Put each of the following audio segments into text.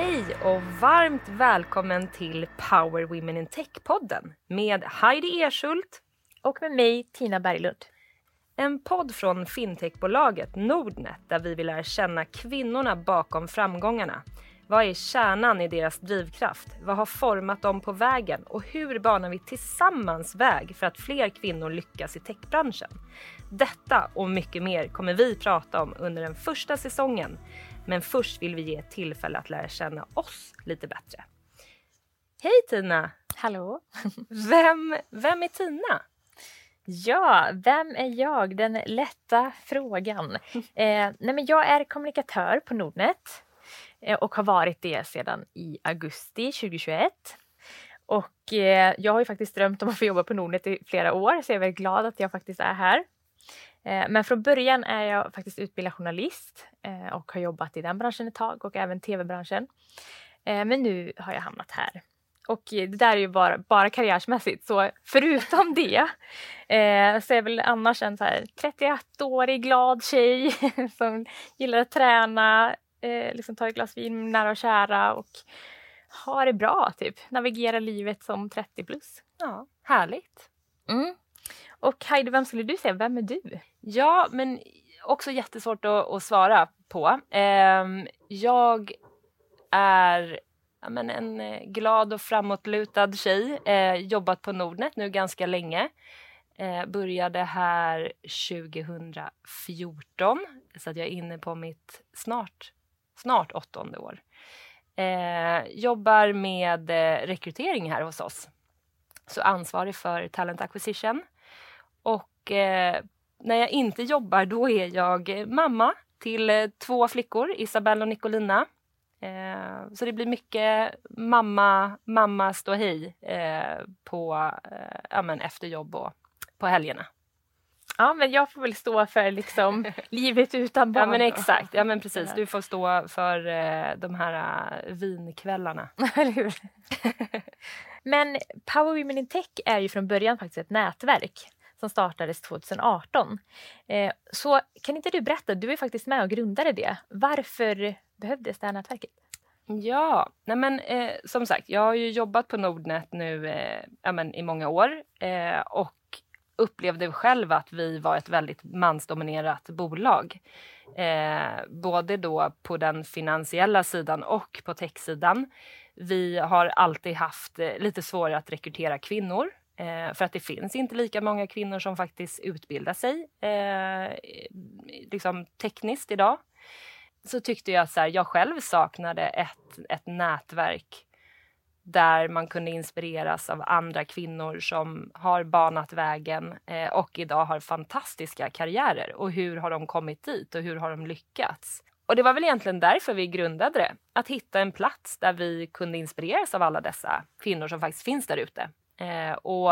Hej och varmt välkommen till Power Women in Tech-podden med Heidi Ershult och med mig Tina Berglund. En podd från fintechbolaget Nordnet där vi vill lära känna kvinnorna bakom framgångarna. Vad är kärnan i deras drivkraft? Vad har format dem på vägen? Och hur banar vi tillsammans väg för att fler kvinnor lyckas i techbranschen? Detta och mycket mer kommer vi prata om under den första säsongen. Men först vill vi ge ett tillfälle att lära känna oss lite bättre. Hej Tina! Hallå! Vem, vem är Tina? Ja, vem är jag? Den lätta frågan. Eh, nej men jag är kommunikatör på Nordnet eh, och har varit det sedan i augusti 2021. Och eh, jag har ju faktiskt drömt om att få jobba på Nordnet i flera år så jag är väldigt glad att jag faktiskt är här. Eh, men från början är jag faktiskt utbildad journalist eh, och har jobbat i den branschen ett tag och även tv-branschen. Eh, men nu har jag hamnat här. Och det där är ju bara, bara karriärsmässigt, så förutom det så är jag väl annars en 31-årig glad tjej som gillar att träna, liksom ta ett glas vin med nära och kära och ha det bra, typ. Navigera livet som 30 plus. Ja, härligt. Mm. Och Heidi, vem skulle du säga? Vem är du? Ja, men också jättesvårt att, att svara på. Eh, jag är ja, men en eh, glad och framåtlutad tjej. Eh, jobbat på Nordnet nu ganska länge. Eh, började här 2014 så att jag är inne på mitt snart, snart åttonde år. Eh, jobbar med eh, rekrytering här hos oss. Så ansvarig för talent acquisition. Och eh, när jag inte jobbar då är jag mamma till eh, två flickor, Isabelle och Nicolina. Eh, så det blir mycket mamma, mamma stå hej eh, på, eh, ja, men efter jobb och på helgerna. Ja, men jag får väl stå för liksom livet utan barn. Ja, men exakt. Ja, men precis. Du får stå för eh, de här uh, vinkvällarna. Eller hur? men Power Women in Tech är ju från början faktiskt ett nätverk som startades 2018. Eh, så kan inte du berätta, du är faktiskt med och grundade det. Varför behövdes det här nätverket? Ja, nej men eh, som sagt, jag har ju jobbat på Nordnet nu eh, ja, men i många år eh, och upplevde själv att vi var ett väldigt mansdominerat bolag. Eh, både då på den finansiella sidan och på techsidan. Vi har alltid haft eh, lite svårare att rekrytera kvinnor Eh, för att det finns inte lika många kvinnor som faktiskt utbildar sig eh, liksom tekniskt idag. Så tyckte jag att jag själv saknade ett, ett nätverk där man kunde inspireras av andra kvinnor som har banat vägen eh, och idag har fantastiska karriärer. Och hur har de kommit dit och hur har de lyckats? Och det var väl egentligen därför vi grundade det. Att hitta en plats där vi kunde inspireras av alla dessa kvinnor som faktiskt finns där ute eh, och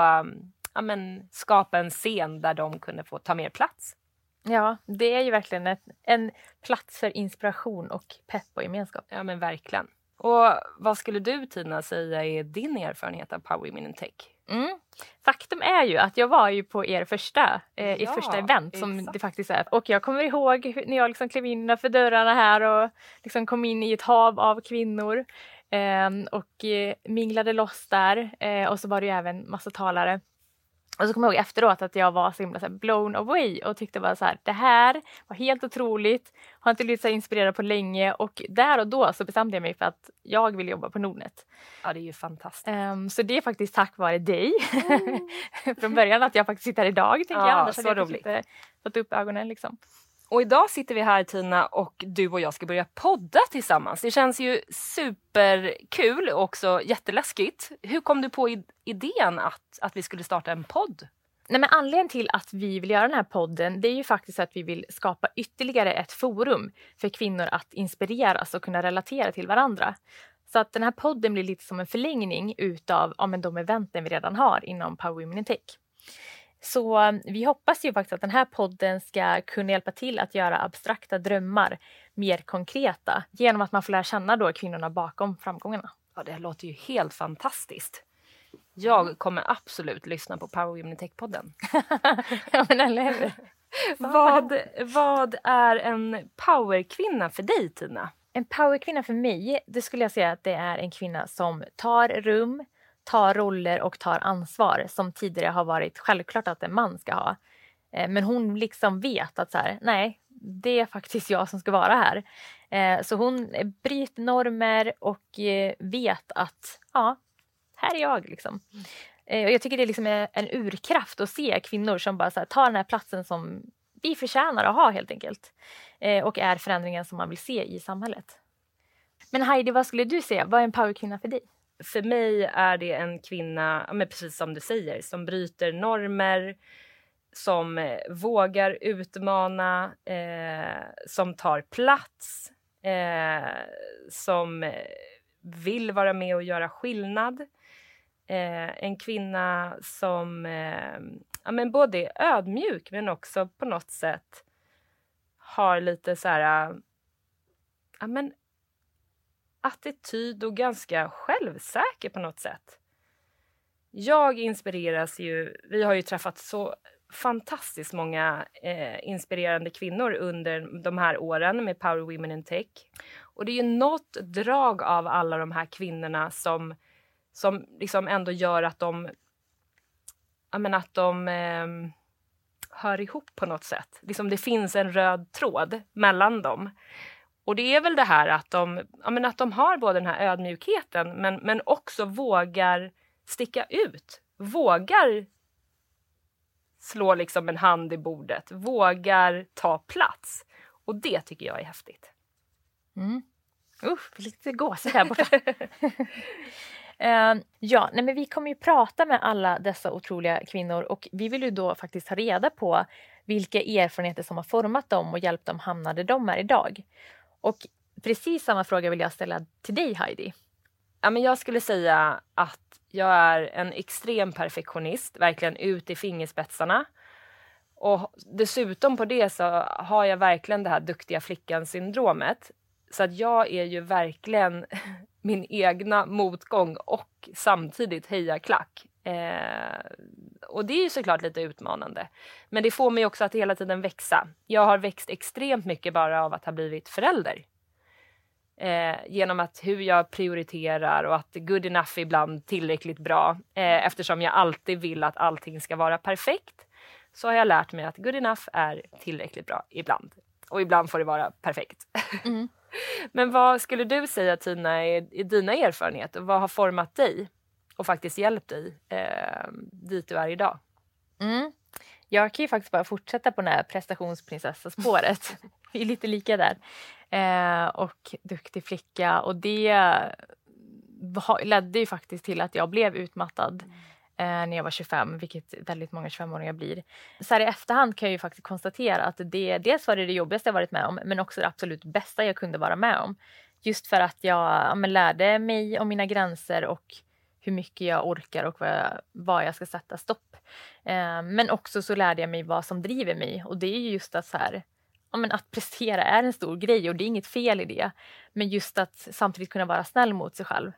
ja, men, skapa en scen där de kunde få ta mer plats. Ja, det är ju verkligen ett, en plats för inspiration och pepp och gemenskap. Ja, men verkligen. Och vad skulle du Tina säga är din erfarenhet av Power Women in Tech? Mm. Faktum är ju att jag var ju på er första, eh, ja, första event som exakt. det faktiskt är. Och jag kommer ihåg när jag liksom klev in för dörrarna här och liksom kom in i ett hav av kvinnor. Ehm, och eh, minglade loss där eh, och så var det ju även massa talare. Och så kommer jag ihåg efteråt att jag var så himla så blown away och tyckte bara så här, det här var helt otroligt. Har inte blivit så inspirerad på länge och där och då så bestämde jag mig för att jag vill jobba på Nordnet. Ja, det är ju fantastiskt. Um, så det är faktiskt tack vare dig. Mm. Från början att jag faktiskt sitter här idag, tänker ja, jag. Annars hade jag roligt. inte fått upp ögonen liksom. Och idag sitter vi här Tina och du och jag ska börja podda tillsammans. Det känns ju superkul och också jätteläskigt. Hur kom du på idén att, att vi skulle starta en podd? Nej, men anledningen till att vi vill göra den här podden det är ju faktiskt att vi vill skapa ytterligare ett forum för kvinnor att inspireras och kunna relatera till varandra. Så att den här podden blir lite som en förlängning utav ja, men de eventen vi redan har inom Power Women in Tech. Så um, vi hoppas ju faktiskt att den här podden ska kunna hjälpa till att göra abstrakta drömmar mer konkreta genom att man får lära känna då kvinnorna bakom framgångarna. Ja, det låter ju helt fantastiskt. Jag kommer absolut lyssna på Power Women Tech-podden. ja, men eller hur? vad, vad är en powerkvinna för dig, Tina? En powerkvinna för mig, det skulle jag säga att det är en kvinna som tar rum, tar roller och tar ansvar som tidigare har varit självklart att en man ska ha. Eh, men hon liksom vet att så här, nej, det är faktiskt jag som ska vara här. Eh, så hon bryter normer och eh, vet att ja, här är jag. Liksom. Och jag tycker det liksom är en urkraft att se kvinnor som bara så här, tar den här platsen som vi förtjänar att ha helt enkelt. Och är förändringen som man vill se i samhället. Men Heidi, vad skulle du säga? Vad är en powerkvinna för dig? För mig är det en kvinna, men precis som du säger, som bryter normer, som eh, vågar utmana, eh, som tar plats, eh, som eh, vill vara med och göra skillnad. Eh, en kvinna som eh, ja, men både är ödmjuk men också på något sätt har lite så här... Eh, ja, men attityd och ganska självsäker på något sätt. Jag inspireras ju, vi har ju träffat så fantastiskt många eh, inspirerande kvinnor under de här åren med Power Women in Tech. Och det är ju något drag av alla de här kvinnorna som, som liksom ändå gör att de, menar, att de eh, hör ihop på något sätt. Liksom det finns en röd tråd mellan dem. Och det är väl det här att de, ja, att de har både den här ödmjukheten men, men också vågar sticka ut. Vågar slå liksom en hand i bordet, vågar ta plats. Och det tycker jag är häftigt. Mm. Usch, lite gåshud här borta. uh, ja, nej men vi kommer ju prata med alla dessa otroliga kvinnor och vi vill ju då faktiskt ta reda på vilka erfarenheter som har format dem och hjälpt dem hamna där de är idag. Och precis samma fråga vill jag ställa till dig Heidi. Ja, men jag skulle säga att jag är en extrem perfektionist, verkligen ut i fingerspetsarna. Och dessutom på det så har jag verkligen det här duktiga flickan-syndromet. Så att jag är ju verkligen min egna motgång och samtidigt hejaklack. Eh, och det är ju såklart lite utmanande. Men det får mig också att hela tiden växa. Jag har växt extremt mycket bara av att ha blivit förälder. Eh, genom att hur jag prioriterar och att good enough är ibland tillräckligt bra. Eh, eftersom jag alltid vill att allting ska vara perfekt så har jag lärt mig att good enough är tillräckligt bra ibland. Och ibland får det vara perfekt. Mm. Men vad skulle du säga Tina är, är dina erfarenheter? Vad har format dig och faktiskt hjälpt dig eh, dit du är idag? Mm. Jag kan ju faktiskt bara fortsätta på det här prestationsprinsessa-spåret. Vi är lite lika där. Eh, och duktig flicka och det ledde ju faktiskt till att jag blev utmattad eh, när jag var 25, vilket väldigt många 25-åringar blir. Så här i efterhand kan jag ju faktiskt konstatera att det dels var det det jobbigaste jag varit med om, men också det absolut bästa jag kunde vara med om. Just för att jag ja, lärde mig om mina gränser och hur mycket jag orkar och vad jag, vad jag ska sätta stopp. Eh, men också så lärde jag mig vad som driver mig och det är just att så här, ja, men att prestera är en stor grej och det är inget fel i det. Men just att samtidigt kunna vara snäll mot sig själv.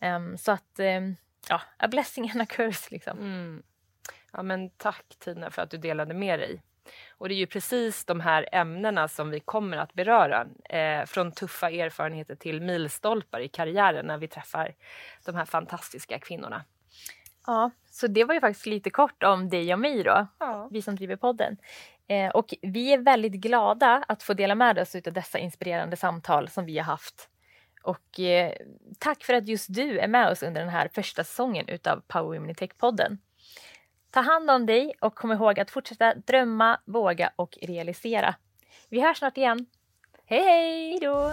Eh, så att, ehm, ja, a blessing and a curse liksom. Mm. Ja men tack Tina för att du delade med dig. Och det är ju precis de här ämnena som vi kommer att beröra. Eh, från tuffa erfarenheter till milstolpar i karriären när vi träffar de här fantastiska kvinnorna. Ja, så det var ju faktiskt lite kort om dig och mig då, ja. vi som driver podden. Eh, och vi är väldigt glada att få dela med oss av dessa inspirerande samtal som vi har haft. Och eh, tack för att just du är med oss under den här första säsongen utav Power Women Tech-podden. Ta hand om dig och kom ihåg att fortsätta drömma, våga och realisera. Vi hörs snart igen. Hej hej! Hejdå!